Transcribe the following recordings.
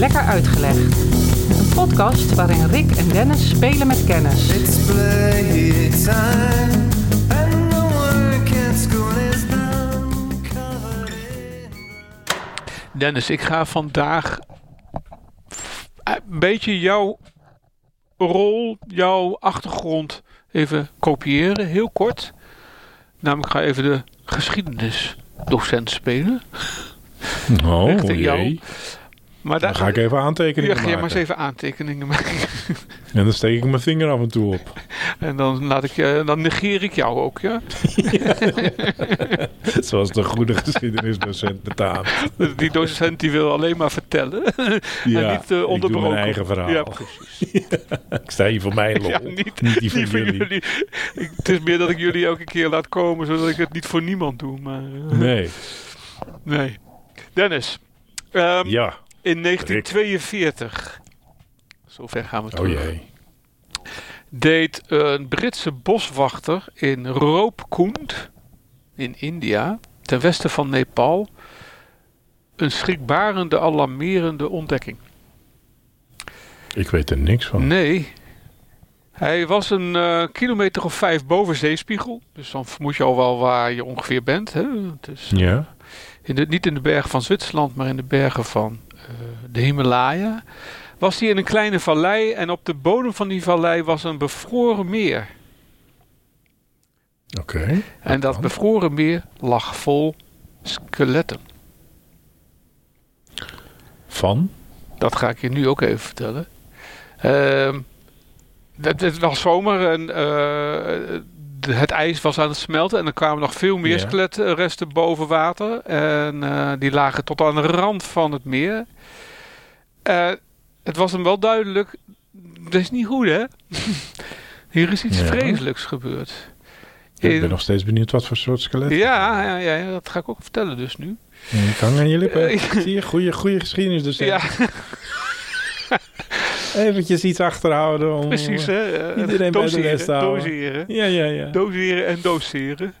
Lekker Uitgelegd. Een podcast waarin Rick en Dennis spelen met kennis. It's playtime, and the work at school is done. Covered in Dennis, ik ga vandaag een beetje jouw rol, jouw achtergrond even kopiëren, heel kort. Namelijk ik ga even de geschiedenisdocent spelen. Oh, jou. jee. Maar Dan ga ik even aantekeningen ja, ga je maar eens maken. even aantekeningen maken. En dan steek ik mijn vinger af en toe op. En dan, laat ik je, dan negeer ik jou ook, ja. Zoals de goede geschiedenisdocent betaamt. Die docent die wil alleen maar vertellen. Ja, en niet uh, ik doe onderbroken. mijn eigen verhaal. Ja, precies. Ik sta hier voor mijn lol. Ja, niet, niet die niet voor jullie. jullie. Ik, het is meer dat ik jullie elke keer laat komen, zodat ik het niet voor niemand doe. Maar, eh, Nee. nee. Dennis, ehm, Ja. In 1942, zover gaan we Oh terug, jee. deed een Britse boswachter in Roopkund in India, ten westen van Nepal, een schrikbarende, alarmerende ontdekking. Ik weet er niks van. Nee. Hij was een eh, kilometer of vijf boven zeespiegel. Dus dan vermoed je al wel waar je ongeveer bent. Hè? Is Ja. in de, niet in de bergen van Zwitserland, maar in de bergen van de Himalaya. Was hij in een kleine vallei en op de bodem van die vallei was een bevroren meer. Oké. En dat bevroren meer lag vol skeletten. Van? Dat ga ik je nu ook even vertellen. Ehm, het, het was zomer en eh, het ijs was aan het smelten. En er kwamen nog veel meer Ja. skeletresten boven water. En eh, die lagen tot aan de rand van het meer. Eh, het was hem wel duidelijk. Dat is niet goed hè. Hier is iets Ja. vreselijks gebeurd. Ik ben nog steeds benieuwd wat voor soort skelet. ja, ja, ja, dat ga ik ook vertellen dus nu. Ik hang aan je lippen. Eh, Zie je, goede, goede geschiedenisdocent. Ja, Eventjes iets achterhouden om... precies hè. Eh, Iedereen bij de les te houden. doseren. Ja, ja, ja. Doseren en doseren.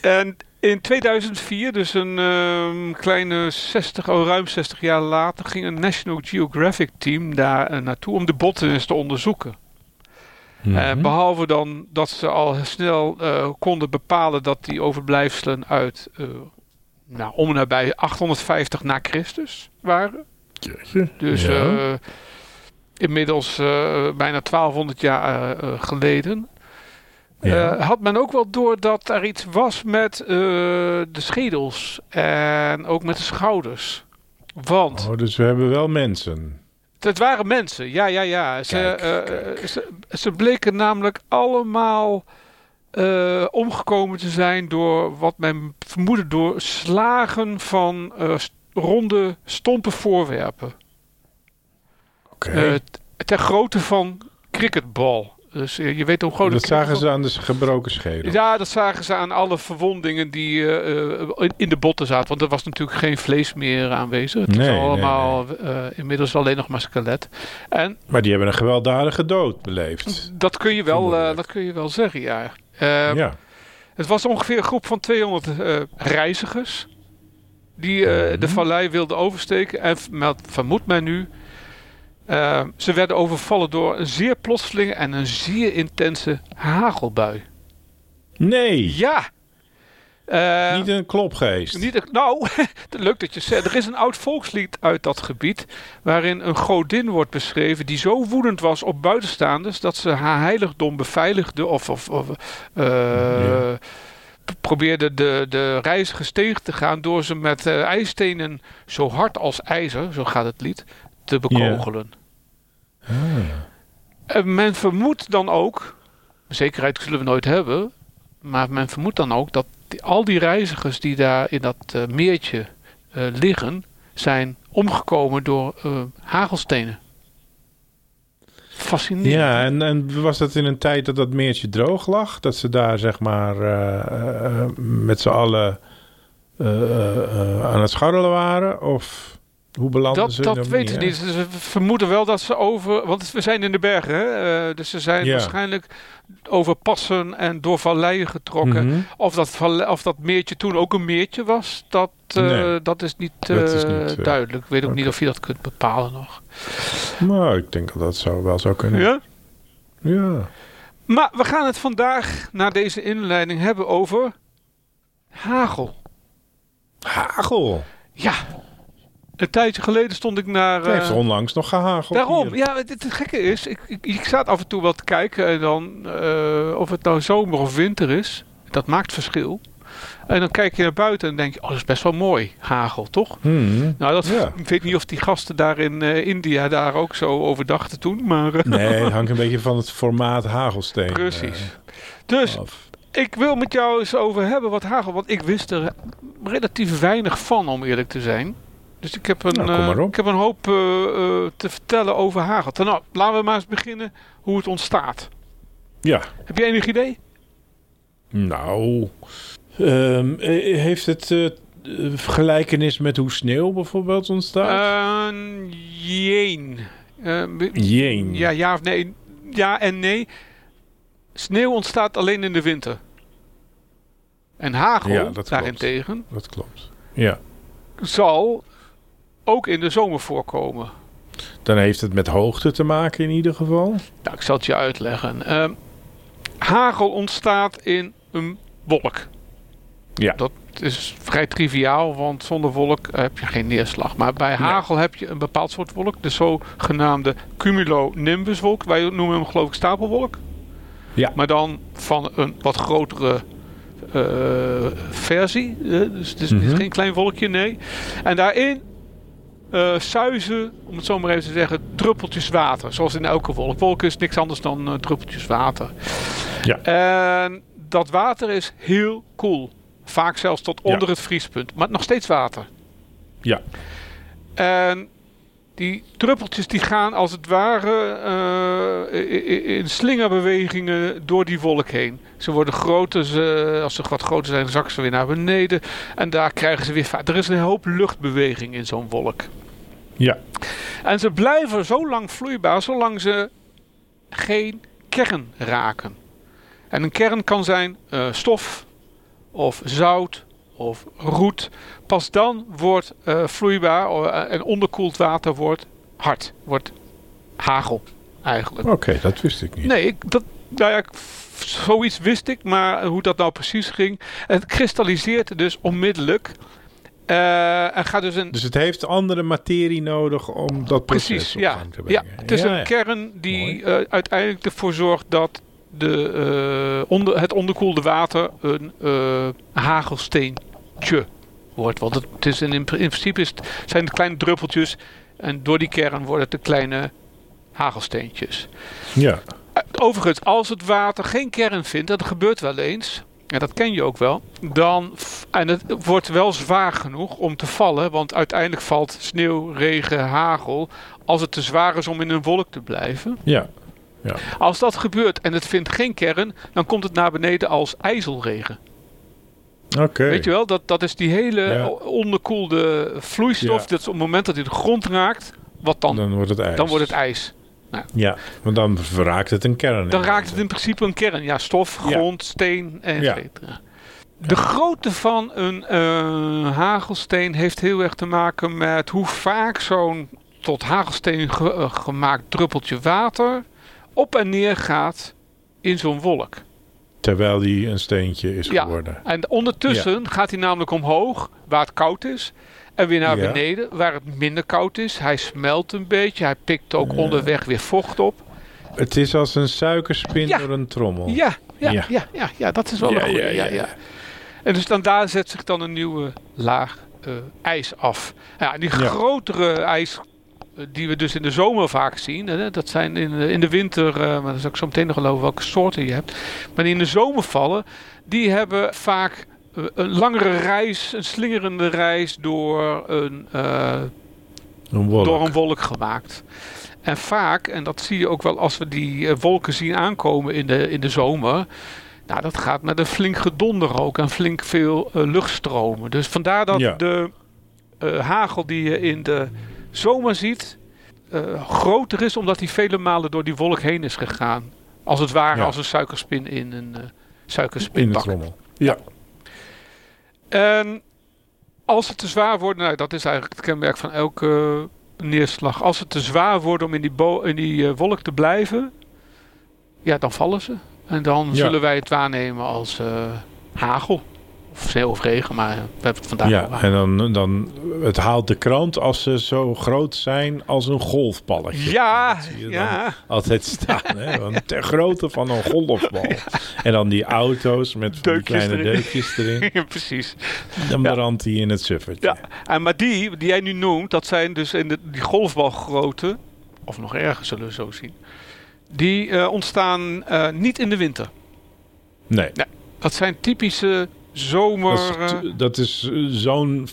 en in 2004, dus een ehm, kleine 60, oh, ruim 60 jaar later, ging een National Geographic team daar eh, naartoe om de botten eens te onderzoeken. Mhm. Eh, behalve dan dat ze al snel eh, konden bepalen dat die overblijfselen uit nou, om en nabij 850 na Christus waren. Jeetje. Dus Ja. inmiddels bijna 1200 jaar geleden. Ja. Eh, had men ook wel door dat er iets was met eh, de schedels en ook met de schouders. Want Oh, dus we hebben wel mensen. het waren mensen, ja, ja, ja. Ze, Kijk, eh. Ze, ze bleken namelijk allemaal omgekomen te zijn door wat men vermoedde door slagen van ronde, stompe voorwerpen. Oké. Ter grootte van cricketbal. Dus eh, je weet hoe groot dat zagen ze aan de gebroken schedel. Ja, dat zagen ze aan alle verwondingen die eh, eh, in- de botten zaten. Want er was natuurlijk geen vlees meer aanwezig. Het Nee, was nee, allemaal inmiddels alleen nog maar skelet. En Maar die hebben een gewelddadige dood beleefd. dat kun je wel, dat kun je wel zeggen, ja. Eh, ja. Het was ongeveer een groep van 200 eh, reizigers. Die Mhm. de vallei wilden oversteken. En vermoedt men nu. Eh, ze werden overvallen door een zeer plotselinge en een zeer intense hagelbui. Nee, Ja! Eh, niet een klopgeest. Niet, een- nou, leuk dat je zegt. Er is een oud volkslied uit dat gebied. waarin een godin wordt beschreven. die zo woedend was op buitenstaanders. dat ze haar heiligdom beveiligde. of, of, of eh, Ja. probeerde de, de reizigers tegen te gaan. door ze met eh, ijsstenen zo hard als ijzer. zo gaat het lied. te bekogelen. Ah. En men vermoedt dan ook. zekerheid zullen we nooit hebben. maar men vermoedt dan ook dat al die reizigers die daar in dat eh, meertje eh, liggen, zijn omgekomen door eh, hagelstenen. Fascinerend. Ja, en, en was dat in een tijd dat dat meertje droog lag? Dat ze daar zeg maar eh, eh, met z'n allen eh, eh, eh, aan het scharrelen waren? Of Hoe belanden Dat, ze dat weten we hè? niet. Ze vermoeden wel dat ze over... Want we zijn in de bergen, hè? eh, dus ze zijn Ja. waarschijnlijk over passen en door valleien getrokken. Mhm. Of, dat, valle- of dat meertje toen ook een meertje was, dat, eh, Nee. dat is niet, Dat is eh, niet, duidelijk. Ik weet ook niet of je dat kunt bepalen nog. Maar ik denk dat dat zou, wel zou kunnen. Ja? Ja. Maar we gaan het vandaag, na deze inleiding, hebben over hagel. Hagel. Ja, een tijdje geleden stond ik naar... Het heeft eh, onlangs nog gehageld. Daarom, hier. ja, het, het gekke is, ik, ik, ik zat af en toe wat te kijken en dan, eh, of het nou zomer of winter is, dat maakt verschil. En dan kijk je naar buiten en denk je, oh, dat is best wel mooi, hagel, toch? Mhm. Nou, dat, Ja. ik weet niet of die gasten daar in eh, India daar ook zo over dachten toen, maar Nee, het hangt een beetje van het formaat hagelsteen. precies. Dus ik wil met jou eens over hebben wat hagel, want ik wist er relatief weinig van, om eerlijk te zijn. Dus ik heb een, Nou, eh, ik heb een hoop eh, eh, te vertellen over hagel. Nou, laten we maar eens beginnen hoe het ontstaat. Ja, Heb je enig idee? nou. ehm, eh, heeft het eh, gelijkenis met hoe sneeuw bijvoorbeeld ontstaat? Uh, jeen. Be- Jeen. Ja, ja of nee. Ja en nee. Sneeuw ontstaat alleen in de winter. En hagel, Ja, dat klopt. daarentegen, Dat klopt. Ja. zal ook in de zomer voorkomen. Dan heeft het met hoogte te maken in ieder geval. Nou, ik zal het je uitleggen. Ehm, hagel ontstaat in een wolk. Ja. Dat is vrij triviaal, want zonder wolk heb je geen neerslag. Maar bij hagel heb je een bepaald soort wolk, de zogenaamde cumulonimbuswolk. Wij noemen hem geloof ik stapelwolk. Ja. Maar dan van een wat grotere eh, versie. eh, dus het is, het is Mhm. geen klein wolkje, nee. En daarin eh suizen, om het zo maar even te zeggen, druppeltjes water. Zoals in elke wolk. Wolk is niks anders dan eh, druppeltjes water. Ja. En dat water is heel koel. Vaak zelfs tot Ja. onder het vriespunt. Maar nog steeds water. Ja. En die druppeltjes die gaan als het ware eh, in slingerbewegingen door die wolk heen. Ze worden groter, ze, als ze wat groter zijn zakken ze weer naar beneden. En daar krijgen ze weer. Er is een hoop luchtbeweging in zo'n wolk. Ja. En ze blijven zo lang vloeibaar zolang ze geen kern raken. En een kern kan zijn eh, stof of zout of roet. Pas dan wordt eh, vloeibaar eh, en onderkoeld water wordt hard, wordt hagel eigenlijk. Oké, dat wist ik niet. Nee, ik, dat, nou ja, ik- zoiets wist ik, maar hoe dat nou precies ging. Het kristalliseert dus onmiddellijk. Eh, en gaat dus een Dus het heeft andere materie nodig om dat proces Precies, op ja. gang te ja. brengen. Het is Ja, een ja. kern die eh, uiteindelijk ervoor zorgt dat de, eh, onder, het onderkoelde water een hagelsteentje wordt. Want het, het is in, in principe is het, zijn het kleine druppeltjes en door die kern worden het de kleine hagelsteentjes. Ja. Overigens, als het water geen kern vindt, dat gebeurt wel eens, dat ken je ook wel, dan, en het wordt wel zwaar genoeg om te vallen, want uiteindelijk valt sneeuw, regen, hagel, als het te zwaar is om in een wolk te blijven. Ja. Als dat gebeurt en het vindt geen kern, dan komt het naar beneden als ijzelregen. Oké. Weet je wel, dat, dat is die hele Ja. onderkoelde vloeistof, Ja. dat is op het moment dat hij de grond raakt, wat dan? Dan wordt het ijs. Dan wordt het ijs. Ja, want dan raakt het een kern. Dan raakt het in principe een kern. Ja, stof, Ja. grond, steen, et cetera. De grootte van een eh, hagelsteen heeft heel erg te maken met hoe vaak zo'n tot hagelsteen ge- eh, gemaakt druppeltje water op en neer gaat in zo'n wolk. Terwijl die een steentje is Ja. geworden. En ondertussen gaat hij namelijk omhoog, waar het koud is. En weer naar Ja. beneden, waar het minder koud is. Hij smelt een beetje. Hij pikt ook onderweg weer vocht op. Het is als een suikerspin door een trommel. Ja, ja, ja, Ja. ja, dat is wel Ja, een goede. ja, Ja. En dus dan daar zet zich dan een nieuwe laag eh, ijs af. Ja, die Ja. grotere ijs die we dus in de zomer vaak zien. Hè, dat zijn in de, in de winter, eh, maar dan zal ik zo meteen nog geloven welke soorten je hebt. Maar die in de zomer vallen, die hebben vaak eh, een langere reis, een slingerende reis door een, eh, Een wolk. door een wolk gemaakt. En vaak, en dat zie je ook wel als we die wolken zien aankomen in de, in de zomer. Nou, dat gaat met een flink gedonder ook en flink veel luchtstromen. Dus vandaar dat Ja. de hagel die je in de zomer ziet eh, groter is omdat hij vele malen door die wolk heen is gegaan. Als het ware Ja. als een suikerspin in een uh, In de suikerspinbak. trommel. Ja. En als het te zwaar wordt, nou, dat is eigenlijk het kenmerk van elke neerslag. Als het te zwaar wordt om in die, in die eh, wolk te blijven, ja, dan vallen ze. En dan Ja. zullen wij het waarnemen als eh, hagel. Of sneeuw of regen, maar we hebben het vandaag Ja, en dan, dan het haalt de krant als ze zo groot zijn als een golfballetje. Ja, Dat zie je dan ja. altijd staan. Hè? Want ter grootte van een golfbal. En dan die auto's met van die kleine erin. deukjes erin. Ja, precies. Dan Ja. brandt hij in het suffertje. Ja. En maar die, die jij nu noemt, dat zijn dus in de, die golfbalgrootte, of nog erger zullen we zo zien, die eh, ontstaan eh, niet in de winter. Nee, Dat zijn typische zomer... dat is, eh, is eh, zo'n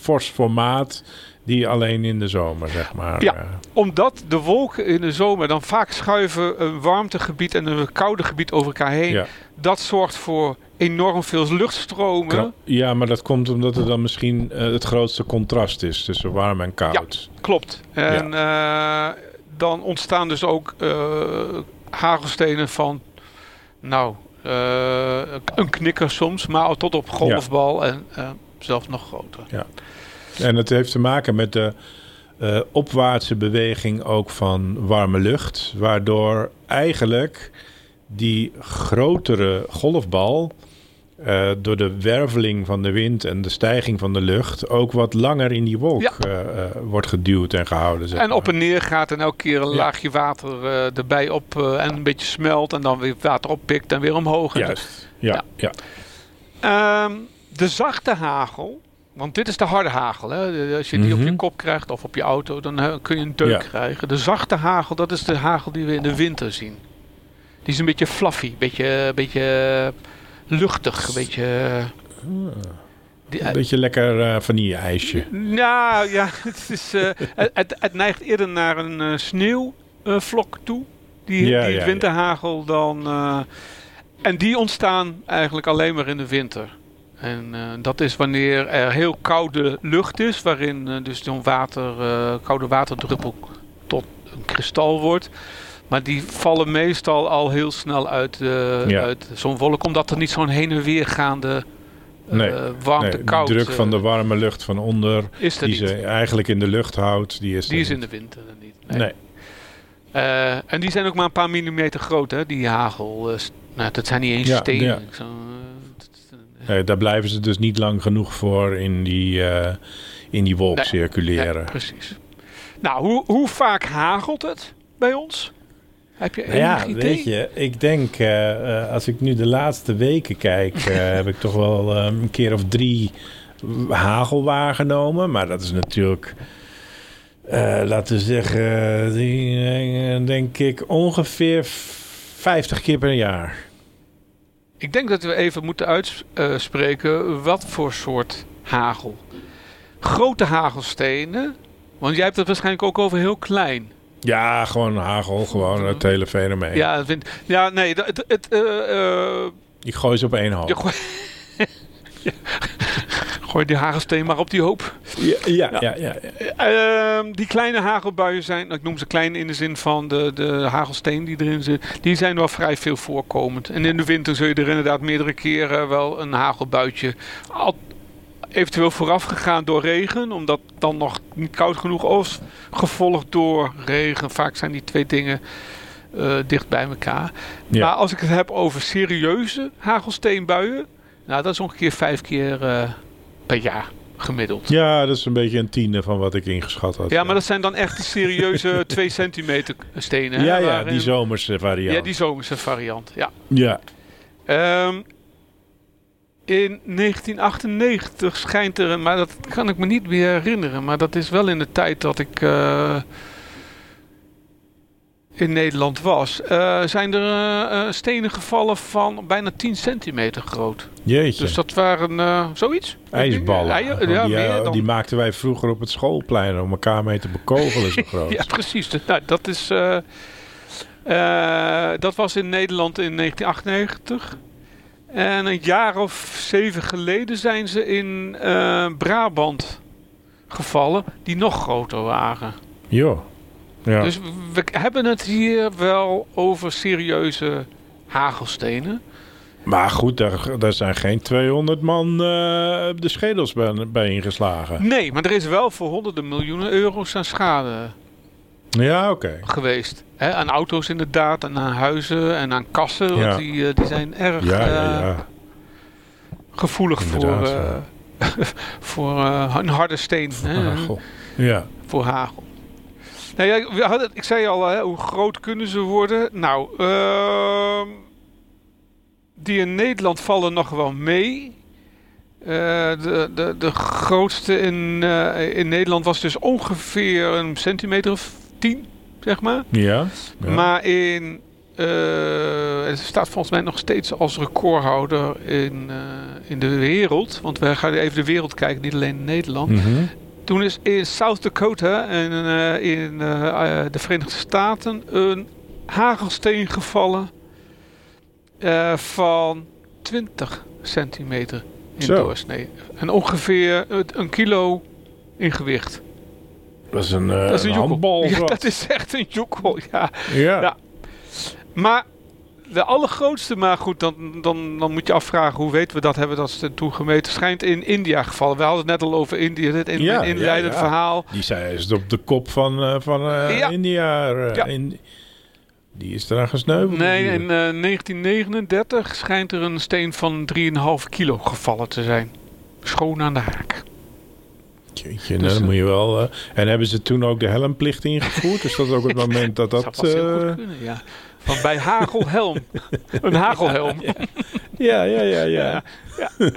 fors formaat die alleen in de zomer, zeg maar. Ja. eh, omdat de wolken in de zomer dan vaak schuiven een warmtegebied en een koude gebied over elkaar heen. ja. Dat zorgt voor enorm veel luchtstromen. Ja, maar dat komt omdat er dan misschien het grootste contrast is tussen warm en koud. Klopt. En dan ontstaan dus ook hagelstenen van, nou, een knikker soms, maar tot op golfbal en eh, zelfs nog groter. En het heeft te maken met de eh, opwaartse beweging ook van warme lucht. Waardoor eigenlijk die grotere golfbal eh, door de werveling van de wind en de stijging van de lucht ook wat langer in die wolk Ja. eh, eh, wordt geduwd en gehouden. Zeg En op en neer gaat en elke keer een Ja. laagje water erbij op en een beetje smelt en dan weer water oppikt en weer omhoog. Juist. Ja, Ja. ja. Ehm, de zachte hagel, want dit is de harde hagel. Hè? Als je die op je Mhm. kop krijgt of op je auto, dan kun je een deuk krijgen. De zachte hagel, dat is de hagel die we in de winter zien. Die is een beetje fluffy, een beetje, beetje luchtig, een beetje... eh, die- Een beetje lekker eh vanille-ijsje. nou ja, het, is, eh, het, het, neigt eerder naar een eh, sneeuwvlok toe. Die, Ja, die ja, ja. winterhagel dan. eh, en die ontstaan eigenlijk alleen maar in de winter. En eh, dat is wanneer er heel koude lucht is, waarin eh, dus zo'n water, eh, koude waterdruppel tot een kristal wordt. Maar die vallen meestal al heel snel uit, eh, Ja. uit zo'n wolk, omdat er niet zo'n heen en weer gaande eh, Nee, warmte, Nee, de koud druk van de eh, warme lucht van onder, is die niet. ze eigenlijk in de lucht houdt, die is Die is in niet. de winter er niet. Nee. Nee. Eh, en die zijn ook maar een paar millimeter groot, hè? Die hagel. eh, nou, dat zijn niet eens Ja, stenen. ja. Eh, eh, Nee, daar blijven ze dus niet lang genoeg voor in die, eh, in die wolk Nee, circuleren. precies. Nou, hoe, hoe vaak hagelt het bij ons? Heb je Nou enig ja, idee? weet je, ik denk eh, eh, als ik nu de laatste weken kijk, eh, heb ik toch wel eh, een keer of drie hagel waargenomen. Maar dat is natuurlijk, eh, laten we zeggen, die, denk ik ongeveer 50 keer per jaar. Ik denk dat we even moeten uitspreken wat voor soort hagel. Grote hagelstenen. Want jij hebt het waarschijnlijk ook over heel klein. Ja, gewoon hagel, gewoon het hele fenomeen. Ja, vind, ja nee, het, het, eh, Ik gooi ze op één hoop. gooi, Ja. gooi die hagelsteen maar op die hoop. Ja, ja, ja. ja, ja. Ehm, die kleine hagelbuien zijn, ik noem ze klein in de zin van de, de hagelsteen die erin zit, die zijn wel vrij veel voorkomend. En in de winter zul je er inderdaad meerdere keren wel een hagelbuitje, al, eventueel vooraf gegaan door regen, omdat dan nog niet koud genoeg of gevolgd door regen. Vaak zijn die twee dingen eh, dicht bij elkaar. Ja. Maar als ik het heb over serieuze hagelsteenbuien, nou dat is ongeveer vijf keer eh, per jaar gemiddeld. Ja, dat is een beetje een tiende van wat ik ingeschat had. Ja, maar dat zijn dan echt de serieuze 2 centimeter stenen. hè, ja, ja, waarin- die zomerse variant. Ja, die zomerse variant. Ja. Ja. Ehm, in 1998 schijnt er, een- maar dat kan ik me niet meer herinneren, maar dat is wel in de tijd dat ik eh, in Nederland was, eh, zijn er eh, stenen gevallen van bijna 10 centimeter groot. Jeetje. Dus dat waren zoiets. IJsballen. Ja, die, meer dan- die maakten wij vroeger op het schoolplein om elkaar mee te bekogelen zo groot. Ja, precies. Dus, nou, dat is. dat was in Nederland in 1998. En een jaar of zeven geleden zijn ze in eh, Brabant gevallen die nog groter waren. joh. Ja. Dus we hebben het hier wel over serieuze hagelstenen. maar goed, daar, daar zijn geen 200 man eh, de schedels bij, bij ingeslagen. Nee, maar er is wel voor honderden miljoenen euro's aan schade Ja, oké. geweest. Hè, aan auto's inderdaad, en aan huizen en aan kassen. Want die, eh, die zijn erg Ja, ja, eh, gevoelig voor, Inderdaad, eh, voor een harde steen. Hè, Hagel. Ja. voor hagel. Nou ja, hadden, ik zei al, hè, hoe groot kunnen ze worden? Nou, ehm, die in Nederland vallen nog wel mee. De, de, de grootste in, in Nederland was dus ongeveer een centimeter of tien, zeg maar. Ja. ja. Maar in, eh, het staat volgens mij nog steeds als recordhouder in, eh, in de wereld. Want we gaan even de wereld kijken, niet alleen in Nederland. Mhm. Toen is in South Dakota en in eh, de Verenigde Staten een hagelsteen gevallen van 20 centimeter in doorsnee. En ongeveer een kilo in gewicht. Dat is een, eh, dat is een, handbal. Ja, dat is echt een joekel, ja. ja. Ja. Maar de allergrootste, maar goed, dan, dan, dan moet je afvragen hoe weten we dat, hebben we dat toen gemeten, schijnt in India gevallen. We hadden het net al over India, dit in Ja, inleidend ja, ja. verhaal. Die zei is het op de kop van, eh, van eh, Ja. India. eh, Ja. in, die is eraan gesneuveld. Nee, in eh, 1939 schijnt er een steen van 3,5 kilo gevallen te zijn. Schoon aan de haak. Jeetje, nou, Dus, dan moet je wel. eh, en hebben ze toen ook de helmplicht ingevoerd? is dat ook het moment dat dat. Heel eh, goed kunnen, ja. Van bij hagelhelm. een hagelhelm. ja, ja, ja, ja.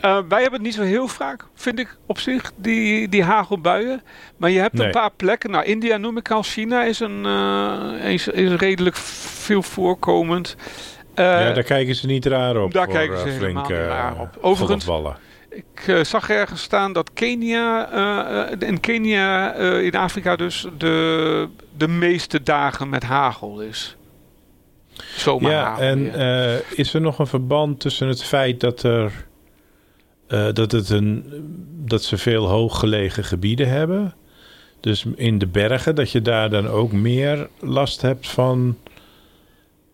Eh, wij hebben het niet zo heel vaak, vind ik op zich, die, die hagelbuien. Maar je hebt Nee. een paar plekken. Nou, India noem ik al. China is, een, is, is redelijk veel voorkomend. Ja, daar kijken ze niet raar op. daar kijken ze helemaal flink, raar op. Overigens-. Ik eh, zag ergens staan dat Kenia, eh, eh, in Kenia, in Afrika dus, de, de meeste dagen met hagel is. Zomaar Ja, hagel, en ja. is er nog een verband tussen het feit dat er. dat, het een, dat ze veel hooggelegen gebieden hebben. Dus in de bergen, dat je daar dan ook meer last hebt van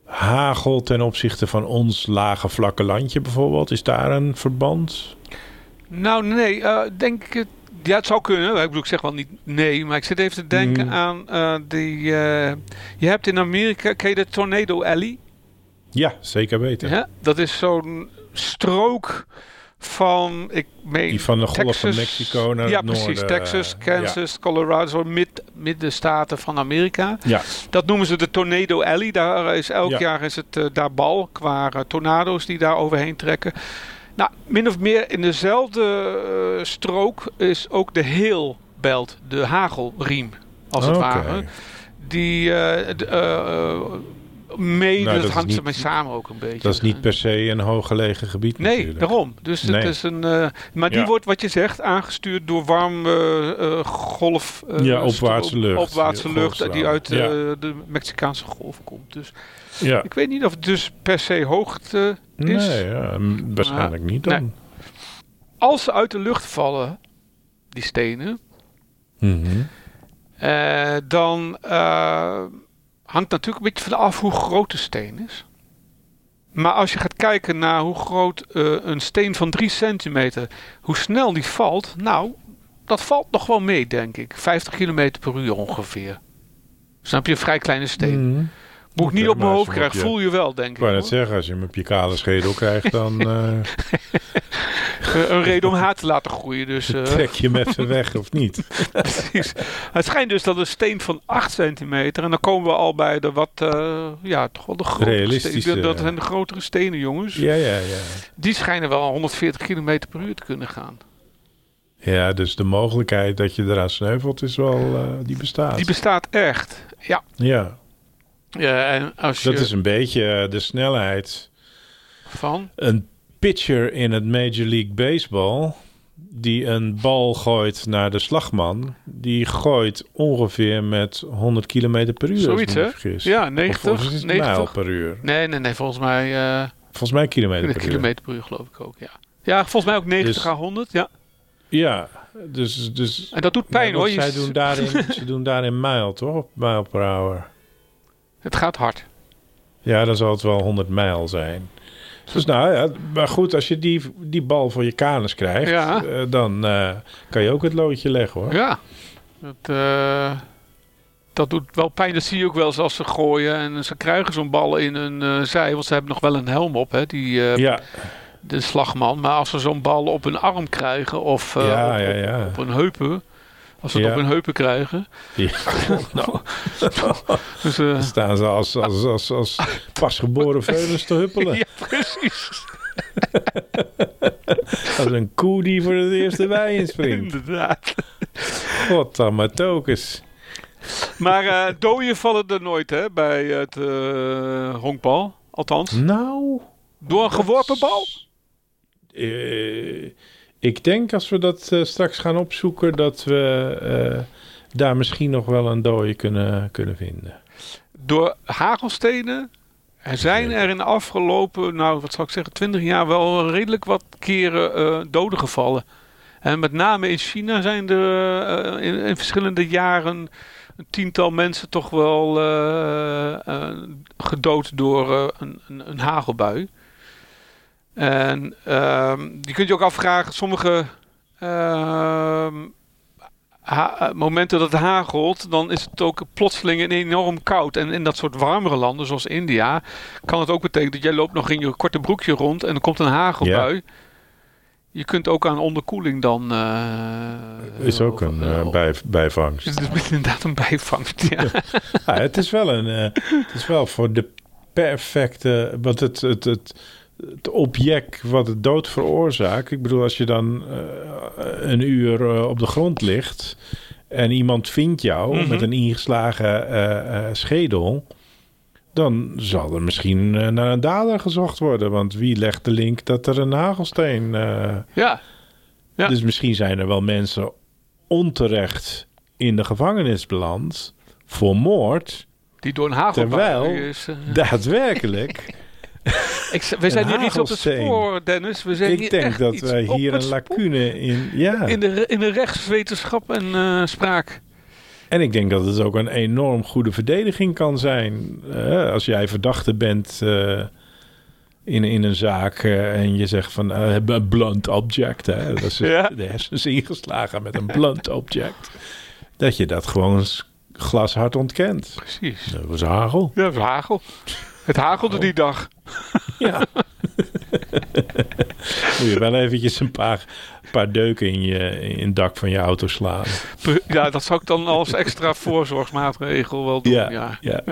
hagel ten opzichte van ons lage vlakke landje bijvoorbeeld. Is daar een verband? Nou, nee, eh, denk ik. het- Ja, het zou kunnen. Ik bedoel, ik zeg wel niet nee, maar ik zit even te denken Mm. aan eh, die. eh, je hebt in Amerika, ken je de Tornado Alley? Ja, zeker weten. Ja, dat is zo'n strook van, ik meen, Die van de golf van Texas. Mexico naar ja, het noorden. precies. Texas, Kansas, Colorado, zo mid, middenstaten van Amerika. Ja. Dat noemen ze de Tornado Alley. Daar is elk Ja. jaar is het daar bal qua tornado's die daar overheen trekken. Nou, min of meer in dezelfde eh, strook is ook de heel belt, de hagelriem, als het ware. Die eh, d- eh, mede, Nou, dat hangt ermee samen ook een beetje. Dat is niet per se een hooggelegen gebied Nee, natuurlijk. daarom. Dus Nee. het is een. maar die Ja. wordt, wat je zegt, aangestuurd door warm eh, eh, golf. eh, Ja, opwaartse lucht. Opwaartse lucht die uit Ja. de Mexicaanse golf komt. Dus Ja. ik weet niet of het dus per se hoogte is. Nee, ja, waarschijnlijk niet dan. nee. Als ze uit de lucht vallen, die stenen, Mhm. eh, dan eh, hangt natuurlijk een beetje van af hoe groot de steen is. Maar als je gaat kijken naar hoe groot eh, een steen van 3 centimeter, hoe snel die valt, nou, dat valt nog wel mee, denk ik. 50 km per uur ongeveer. Snap je, een vrij kleine steen. Mhm. Moet ik niet op mijn hoofd krijgen, voel je wel, denk Ik ik. net hoor. zeggen, als je hem op je kale schedel krijgt, dan eh, Eh, een reden om haar te laten groeien. Dus, eh, trek je hem even weg, of niet? precies. Het schijnt dus dat een steen van 8 centimeter, en dan komen we al bij de wat, ja, toch wel de grotere stenen. Dat zijn de grotere stenen, jongens. Ja, ja, ja. Die schijnen wel 140 km per uur te kunnen gaan. Ja, dus de mogelijkheid dat je eraan sneuvelt is wel, die bestaat. Die bestaat echt. Ja. ja, ja en als je dat is een beetje eh, de snelheid. van. Een pitcher in het Major League Baseball die een bal gooit naar de slagman, die gooit ongeveer met 100 km per uur. Zoiets, hè? Ja, Of, 90. of is het 90. mijl per uur? Nee, nee, nee. Volgens mij eh Volgens mij kilometer per uur. kilometer per uur geloof ik ook, ja. Ja, volgens mij ook 90 Dus- à 100, ja. Ja, dus... dus En dat doet pijn hoor. zij s- doen daarin, ze doen daarin mijl, toch? Mijl per hour. Het gaat hard. Ja, dan zal het wel 100 mijl zijn. Dus nou ja, maar goed, als je die, die bal voor je kanus krijgt, Ja. eh, dan eh, kan je ook het loodje leggen hoor. Ja. Dat, eh, dat doet wel pijn. Dat zie je ook wel eens als ze gooien. En ze krijgen zo'n bal in hun zij. Want ze hebben nog wel een helm op, hè, die, Ja, de slagman. Maar als ze zo'n bal op hun arm krijgen of ja, op, op- ja. op hun heupen. Als ze het Ja. op hun heupen krijgen. Ja. nou, Dus, eh, dan staan ze als, als, als, als pasgeboren veulens te huppelen. ja, precies. Als een koe die voor het eerst de wei inspringt. Inderdaad. Wat dan maar tokens. Maar eh dooien vallen er nooit hè, bij het eh, honkbal. Althans, Nou, door een geworpen bal. eh, ik denk als we dat eh, straks gaan opzoeken, dat we eh, daar misschien nog wel een dode kunnen, kunnen vinden. Door hagelstenen. Er zijn er in de afgelopen, nou wat zou ik zeggen, 20 jaar wel redelijk wat keren eh, doden gevallen. En met name in China zijn er in, in verschillende jaren een tiental mensen toch wel gedood door een, een, een hagelbui. En ehm, je kunt je ook afvragen, sommige ehm, eh, momenten dat het hagelt, dan is het ook plotseling en enorm koud. En in dat soort warmere landen, zoals India, kan het ook betekenen dat jij loopt nog in je korte broekje rond en er komt een hagelbui. Je kunt ook aan onderkoeling dan... eh, Is ook een eh, bij, bijvangst. Het is inderdaad een bijvangst, ja. Ja, het is wel een. het is wel voor de perfecte. Want het, het, het, het object wat het dood veroorzaakt. Ik bedoel, als je dan eh, een uur eh, op de grond ligt. en iemand vindt jou Mhm. met een ingeslagen eh, schedel. dan zal er misschien naar een dader gezocht worden. Want wie legt de link dat er een hagelsteen. eh, ja. Ja. Dus misschien zijn er wel mensen onterecht in de gevangenis beland. voor moord. Die door een hagelbui Terwijl- is... Daadwerkelijk. ik, we zijn hier iets op het spoor, Dennis. We zijn ik denk dat wij hier een lacune in. Ja. In de, in de rechtswetenschap en eh, spraak. En ik denk dat het ook een enorm goede verdediging kan zijn. Eh, als jij verdachte bent eh, in, in een zaak en je zegt van een blunt object. Hè, dat is Ja. de hersens ingeslagen met een blunt object. Dat je dat gewoon glashard ontkent. Precies. Dat was hagel. Ja, het was hagel. Het hagelde Oh. die dag. Ja. Moet je wel eventjes een paar, paar deuken in, je, in het dak van je auto slaan. Ja, dat zou ik dan als extra voorzorgsmaatregel wel doen. Ja. Ja, ja.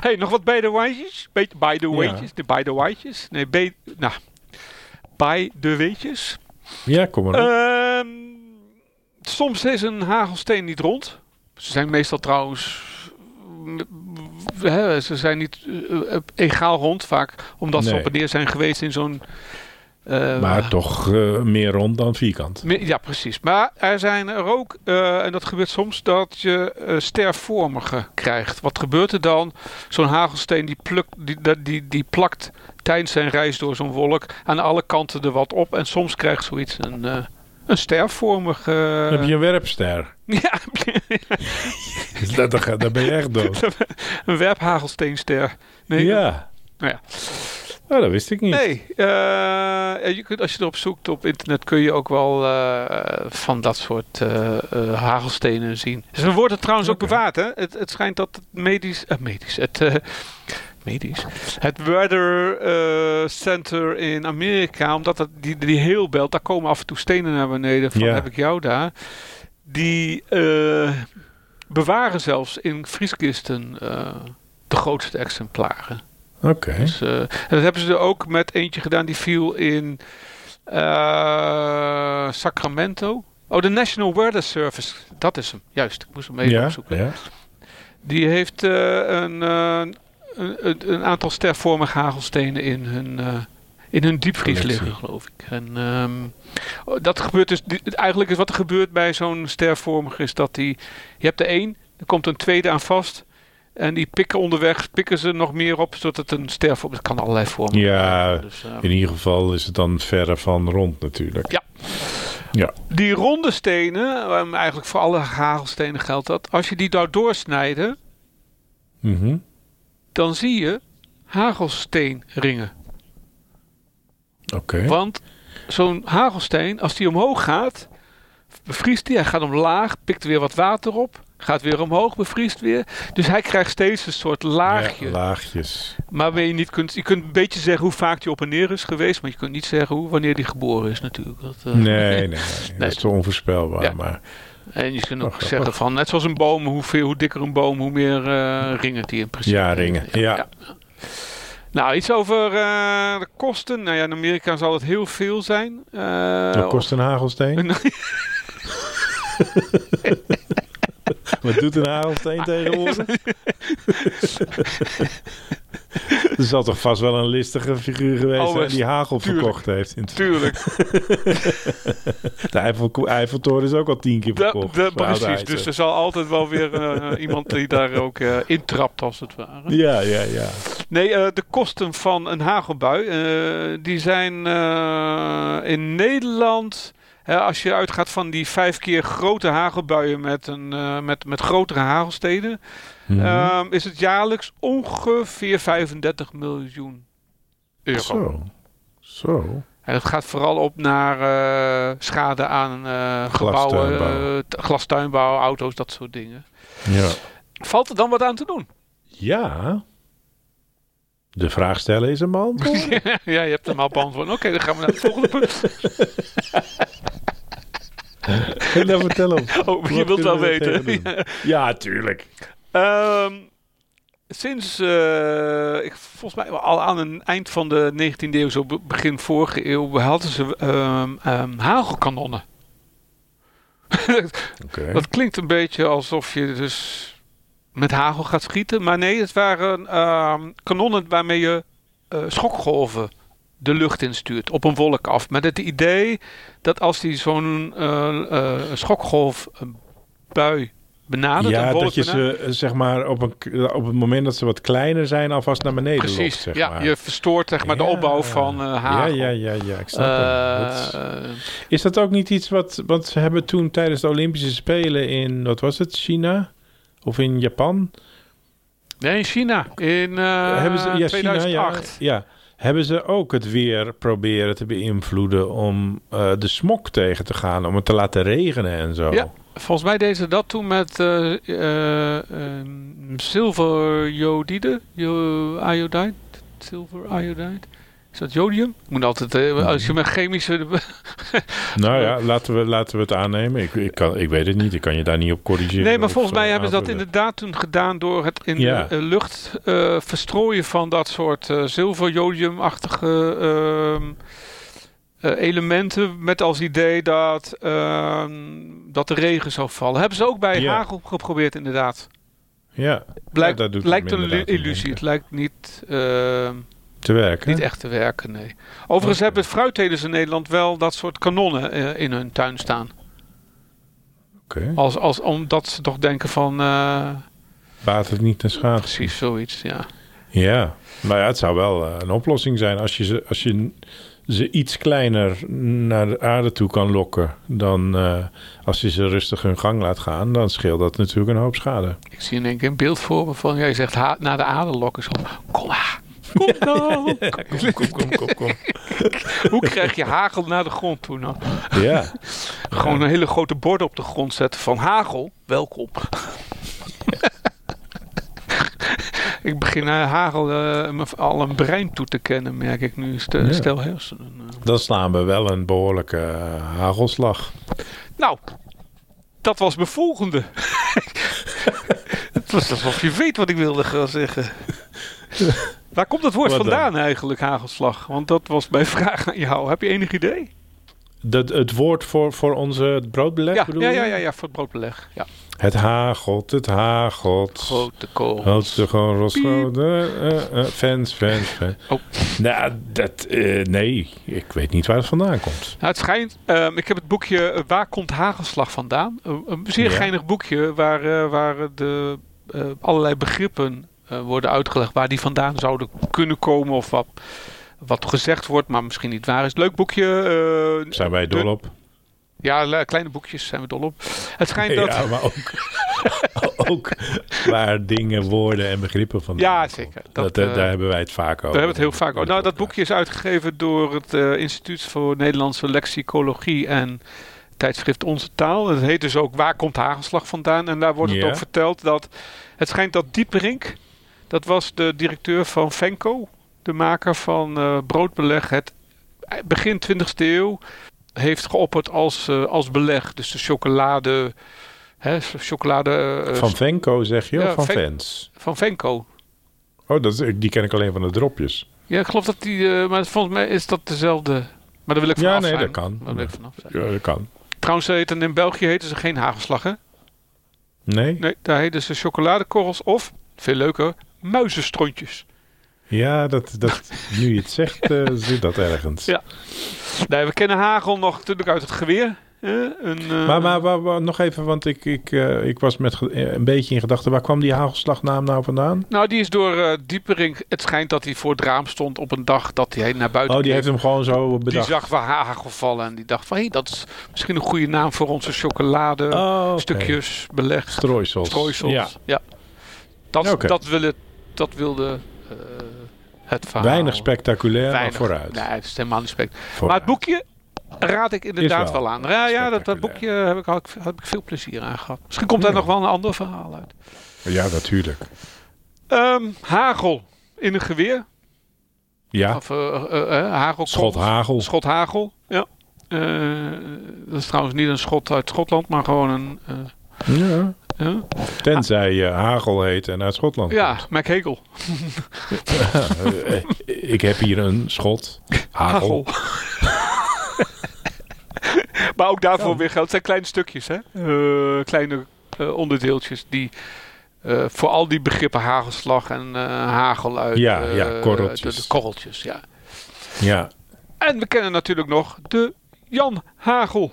Hey, nog wat bij de weetjes? Bij bij de Ja. weetjes? De bij de weetjes? Nee, bij, nou, bij de weetjes. Ja, kom maar op. Ehm, soms is een hagelsteen niet rond. Ze zijn meestal trouwens. Hè, ze zijn niet eh, eh, egaal rond vaak. Omdat ze op en neer zijn geweest in zo'n. eh, maar toch meer rond dan vierkant. Ja, precies. Maar er zijn er ook, en dat gebeurt soms, dat je stervormige krijgt. Wat gebeurt er dan? Zo'n hagelsteen die, plukt, die, die, die, plakt tijdens zijn reis door zo'n wolk aan alle kanten er wat op. En soms krijgt zoiets een, een stervormige... Dan heb je een werpster. Ja, Dat, dan ben je echt dood. een werphagelsteen-ster. Nee, ja. Nou ja. Oh, dat wist ik niet. Nee, eh, je kunt, als je erop zoekt op internet kun je ook wel eh, van dat soort eh, hagelstenen zien. Ze worden trouwens ook bewaard. Hè? Het, het schijnt dat het medisch, medisch, het, medisch, het Weather eh, Center in Amerika, omdat het, die, die heelbelt, daar komen af en toe stenen naar beneden. Van Ja. heb ik jou daar. Die eh, bewaren zelfs in vrieskisten eh, de grootste exemplaren. Oké. Dus, en dat hebben ze er ook met eentje gedaan die viel in Sacramento. Oh, de National Weather Service. Dat is hem, juist. Ik moest hem even Ja, opzoeken. ja. Die heeft een, een, een- aantal stervormige hagelstenen in hun, eh, in hun diepvries liggen, geloof ik. En ehm, dat gebeurt dus. Eigenlijk is wat er gebeurt bij zo'n stervormige is dat die. Je hebt er één, er komt een tweede aan vast. En die pikken onderweg, pikken ze nog meer op, zodat het een stervorm. Het kan allerlei vormen. Ja, Dus, eh, in ieder geval is het dan verre van rond natuurlijk. Ja. Ja. Die ronde stenen, eigenlijk voor alle hagelstenen geldt dat. Als je die daar doorsnijden, Mhm. Dan zie je hagelsteenringen. Oké. Want zo'n hagelsteen, als die omhoog gaat, bevriest hij. Hij gaat omlaag, pikt weer wat water op. Gaat weer omhoog, bevriest weer. Dus hij krijgt steeds een soort laagje. Ja, laagjes. maar je niet kunt, je kunt een beetje zeggen hoe vaak hij op en neer is geweest. Maar je kunt niet zeggen hoe, wanneer hij geboren is natuurlijk. Dat, eh, Nee, nee, nee. Dat is onvoorspelbaar. Ja. Maar En je kunt ook zeggen van, net zoals een boom, hoe, veel, hoe dikker een boom, hoe meer eh, ringen die in principe. ja, ringen. Ja. Nou, iets over eh, de kosten. Nou ja, in Amerika zal het heel veel zijn. Eh, Wat kost een hagelsteen? Wat doet een hagelsteen tegenwoordig? er zal toch vast wel een listige figuur geweest Oh, zijn die hagel tuurlijk. verkocht heeft. Tuurlijk. de Eiffel, Eiffeltoren is ook al tien keer verkocht. da- precies, dus er zal altijd wel weer eh, iemand die daar ook eh, intrapt als het ware. Ja, ja, ja. Nee, eh, de kosten van een hagelbui, eh, die zijn eh, in Nederland... als je uitgaat van die vijf keer grote hagelbuien met, een, eh, met, met grotere hagelsteden... Mhm. ehm, is het jaarlijks ongeveer 35 miljoen euro. Zo. Zo. En het gaat vooral op naar eh, schade aan eh, gebouwen, Glastuinbouw. eh, glastuinbouw, auto's, dat soort dingen. Ja. Valt er dan wat aan te doen? Ja. De vraag stellen is een man. ja, je hebt hem al beantwoord. Oké, dan gaan we naar het volgende punt. Kun je dat vertellen? Oh, je wilt wel weten. Ja, tuurlijk. Ehm, sinds, eh, ik, volgens mij al aan het eind van de 19e eeuw, zo be- begin vorige eeuw, hadden ze ehm, ehm, hagelkanonnen. Dat klinkt een beetje alsof je dus met hagel gaat schieten. Maar nee, het waren kanonnen waarmee je eh, schokgolven de lucht instuurt. Op een wolk af. Met het idee dat als die zo'n eh, schokgolfbui benadert. Ja, dat je ze eh, zeg maar op, een, op het moment dat ze wat kleiner zijn alvast naar beneden lokt, Precies, zeg ja, maar. je verstoort zeg maar de opbouw van eh Ja, hagel. ja, ja, ja, ik snap het. Dat is- Eh, Is dat ook niet iets wat... Want ze hebben toen tijdens de Olympische Spelen in... Wat was het? China? Of in Japan? nee, in China. In hebben ze, ja, 2008. China, ja, ja. Hebben ze ook het weer proberen te beïnvloeden... om de smok tegen te gaan? Om het te laten regenen en zo? Ja. Volgens mij deden ze dat toen met eh eh, ehm, zilverjodide, jo- iodide, zilver iodide. Is dat jodium? Ik moet altijd, eh, als je met chemische... Nou ja, laten we, laten we het aannemen. Ik, ik, kan, ik weet het niet. Ik kan je daar niet op corrigeren. Nee, maar volgens mij hebben ze dat inderdaad toen gedaan door het in Ja. de lucht verstrooien van dat soort eh zilver-jodium-achtige ehm, eh, elementen. Met als idee dat, ehm, dat de regen zou vallen. Hebben ze ook bij Ja. hagel geprobeerd inderdaad. Ja, Blijkt, lijkt een illusie. Het lijkt niet, ehm, te werken. niet echt te werken, nee. Overigens hebben fruittelers in Nederland wel dat soort kanonnen eh, in hun tuin staan. Oké. Als, als, omdat ze toch denken van, eh, Baat het niet ten schade. precies zoiets, ja. Ja, maar ja, het zou wel eh, een oplossing zijn als je als je ze iets kleiner naar de aarde toe kan lokken dan eh, als je ze rustig hun gang laat gaan, dan scheelt dat natuurlijk een hoop schade. Ik zie in één keer een beeld voor me van, jij zegt ha- naar de aarde lokken. Zo, kom maar, kom nou. Kom, kom, kom, kom, kom. Hoe krijg je hagel naar de grond toe nou? Ja, Gewoon een hele grote borden op de grond zetten van hagel, welkom. Ik begin eh, hagel eh, me al een brein toe te kennen, merk ik nu. Stel, Ja. stel hersenen. eh. dan slaan we wel een behoorlijke eh, hagelslag. Nou, dat was mijn volgende. Het was alsof je weet wat ik wilde gaan zeggen. Waar komt het woord Wat dan? vandaan eigenlijk, hagelslag? Want dat was mijn vraag aan jou. Heb je enig idee? Dat, het woord voor, voor onze broodbeleg Ja, bedoel ja, ja, ja, ja, voor het broodbeleg. Ja. Het hagelt, het hagelt. Grote kool. Er gewoon rosgroot. eh, eh, eh, fans, fans, fans. Oh. Nou, dat, eh, nee, ik weet niet waar het vandaan komt. Nou, het schijnt, ehm, ik heb het boekje Waar komt hagelslag vandaan? Een- zeer Ja. geinig boekje waar, waar de allerlei begrippen worden uitgelegd waar die vandaan zouden kunnen komen of wat, wat gezegd wordt, maar misschien niet waar is. Leuk boekje. eh, Zijn wij dol op? Ja, le- kleine boekjes zijn we dol op. Het schijnt dat... Ja, maar ook, ook waar dingen, woorden en begrippen van. Ja, zeker. Dat, Dat, eh, eh, daar hebben wij het vaak over. We hebben het heel vaak over. Nou, dat boekje is uitgegeven door het Instituut voor Nederlandse Lexicologie en tijdschrift Onze Taal. Het heet dus ook Waar komt hagelslag vandaan? En daar wordt het ook verteld dat het schijnt dat Dieperink, dat was de directeur van Venco, de maker van eh, broodbeleg, het begin 20e eeuw heeft geopperd als, eh, als beleg. Dus de chocolade, hè, chocolade eh, Van Venco zeg je, Ja, of van Ven- fans? van Venco. Oh, dat is, die ken ik alleen van de dropjes. Ja, ik geloof dat die, maar volgens mij is dat dezelfde. Maar daar wil ik Ja, vanaf nee, zijn. dat kan. Daar wil ik vanaf zijn. Ja, dat kan. Trouwens, heten, in België heten ze geen hagelslag, hè? Nee? Nee, daar heten ze chocoladekorrels of, veel leuker, muizenstrontjes. Ja, dat, dat, nu je het zegt, eh, zit dat ergens. Ja. Nee, we kennen hagel nog natuurlijk uit het geweer. Een, eh, Maar, maar, maar- maar nog even, want ik, ik, eh, ik was met een beetje in gedachten. Waar kwam die hagelslagnaam nou vandaan? Nou, die is door Dieperink. Het schijnt dat hij voor het raam stond op een dag dat hij naar buiten Oh, die heeft hem gewoon zo Die bedacht. zag waar hagel vallen en die dacht van... hé, dat is misschien een goede naam voor onze chocolade. Oh. Stukjes beleg. Strooisels. Strooisels. Ja. Ja. Dat, dat, willen, dat wilde het verhaal. Weinig spectaculair, Weinig. maar vooruit. Nee, het is helemaal niet spect. Vooruit. Maar het boekje raad ik inderdaad wel. wel aan. Ja, ja dat, dat spectaculair. boekje heb ik, had, ik- veel plezier aan gehad. Misschien komt daar Ja. nog wel een ander verhaal uit. Ja, natuurlijk. Ehm, hagel in een geweer. Ja, Of uh, hagel. schot hagel. Schot hagel, ja. Eh, dat is trouwens niet een schot uit Schotland, maar gewoon een... eh, Ja. Ja. Tenzij je hagel heet en uit Schotland ja, komt. Mac Hegel. Eh, eh, ik heb hier een schot. Hagel. maar ook daarvoor Ja. weer geldt. Het zijn kleine stukjes, hè? Eh, kleine eh, onderdeeltjes die eh, voor al die begrippen hagelslag en eh, hagel uit. Ja, eh, ja, korreltjes. De, de korreltjes, ja. Ja. En we kennen natuurlijk nog de Jan Hagel.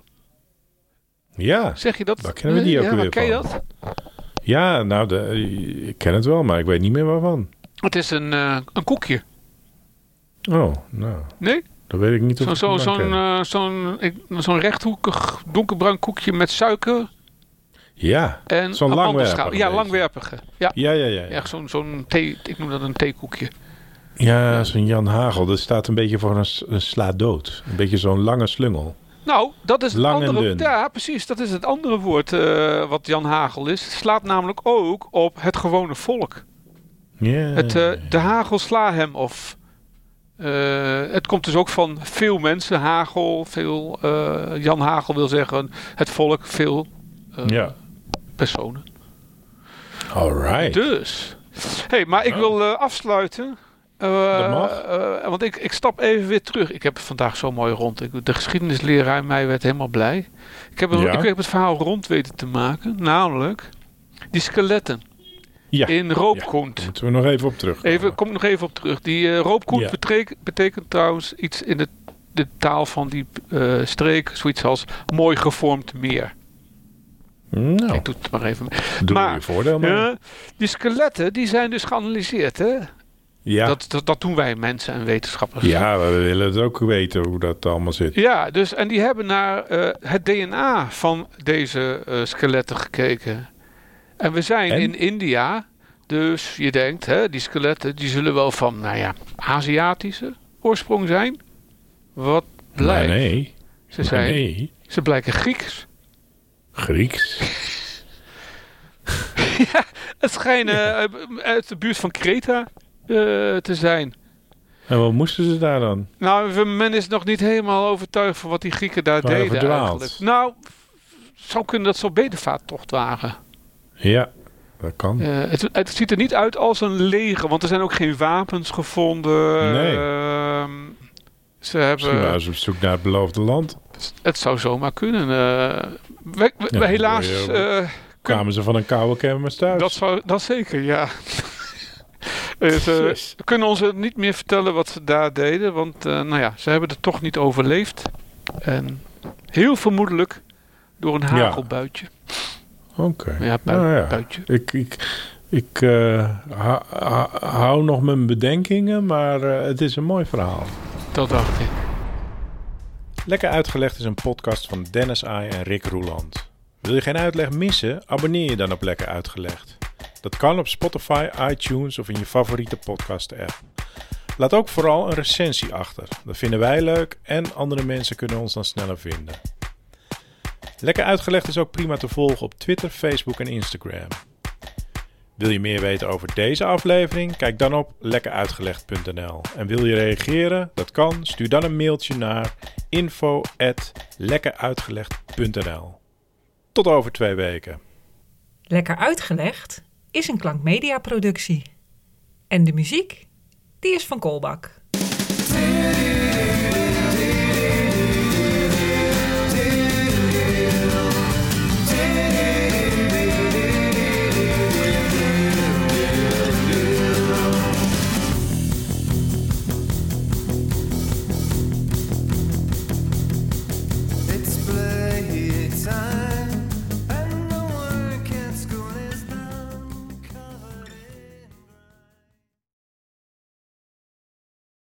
Ja. Zeg je dat? Waar kennen we die ook ja, weer ken je dat? Ja, nou, de, ik ken het wel, maar ik weet niet meer waarvan. Het is een, eh, een koekje. Oh, nou, Nee? dat weet ik niet of Zo'n zo, zo'n eh, zo'n ik- zo'n rechthoekig donkerbruin koekje met suiker Ja, en Zo'n amandelschaal. langwerpig een Ja, langwerpige. Ja, ja, ja, ja. Ja, echt zo'n zo'n thee. Ik noem dat een theekoekje. ja zo'n Jan Hagel. Dat staat een beetje voor een, een sla dood. Een beetje zo'n lange slungel. Nou, dat is het Lang andere. Ja, precies. Dat is het andere woord eh, wat Jan Hagel is. Het slaat namelijk ook op het gewone volk. Het, eh, de hagel sla hem of. eh, het komt dus ook van veel mensen. Hagel, veel. Jan Hagel wil zeggen het volk, veel personen. All right. Dus. hey, maar ik Oh. wil afsluiten. Mag. eh, want ik, ik stap even weer terug. Ik heb het vandaag zo mooi rond. Ik, de geschiedenisleraar in mij werd helemaal blij. Ik heb, Ja. ik heb het verhaal rond weten te maken. Namelijk die skeletten Ja. in roopkoent. Daar moeten we nog even op terug. Even, kom ik nog even op terug. Die eh roopkoent Ja. betekent trouwens iets in de, de taal van die streek. Zoiets als mooi gevormd meer. Nou, Ik doe het maar even. doe maar- je voordeel maar. Ja, die skeletten die zijn dus geanalyseerd. Hè? Ja. Dat, dat, dat doen wij mensen en wetenschappers. ja, we willen het ook weten hoe dat allemaal zit. Ja, dus, en die hebben naar eh, het DNA van deze eh, skeletten gekeken. En we zijn En? in India. Dus je denkt, hè, die skeletten die zullen wel van, nou ja, Aziatische oorsprong zijn. Wat Maar blijkt? nee. Ze, Maar zijn, nee. ze blijken Grieks. Grieks. Het schijnen eh, uit de buurt van Kreta te zijn. En wat moesten ze daar dan? Nou, men is nog niet helemaal overtuigd van wat die Grieken daar deden eigenlijk. Nou, zou kunnen dat zo'n bedevaarttocht waren. Ja, dat kan. Eh, het, het ziet er niet uit als een leger, want er zijn ook geen wapens gevonden. Nee. Ehm, ze Misschien hebben, waren ze op zoek naar het beloofde land. het zou zomaar kunnen. eh. we, we- Ja, helaas, eh, Kwamen ze van een koude kermis thuis? dat, zou, dat zeker, ja. Eh, ze Yes. kunnen ons niet meer vertellen wat ze daar deden, want eh, nou ja, ze hebben het toch niet overleefd. En heel vermoedelijk door een hagelbuitje. Oké. Ja, bui- Nou ja. buitje. Ik, ik, ik eh, ha- ha- hou nog mijn bedenkingen, maar eh, het is een mooi verhaal. Dat dacht ik. Lekker Uitgelegd is een podcast van Dennis Ai en Rick Roeland. Wil je geen uitleg missen? Abonneer je dan op Lekker Uitgelegd. Dat kan op Spotify, iTunes of in je favoriete podcast-app. Laat ook vooral een recensie achter. Dat vinden wij leuk en andere mensen kunnen ons dan sneller vinden. Lekker Uitgelegd is ook prima te volgen op Twitter, Facebook en Instagram. Wil je meer weten over deze aflevering? Kijk dan op lekkeruitgelegd.nl. En wil je reageren? Dat kan. Stuur dan een mailtje naar info@lekkeruitgelegd.nl. Tot over twee weken. Lekker uitgelegd is een klankmedia productie. En de muziek, die is van Kolbak.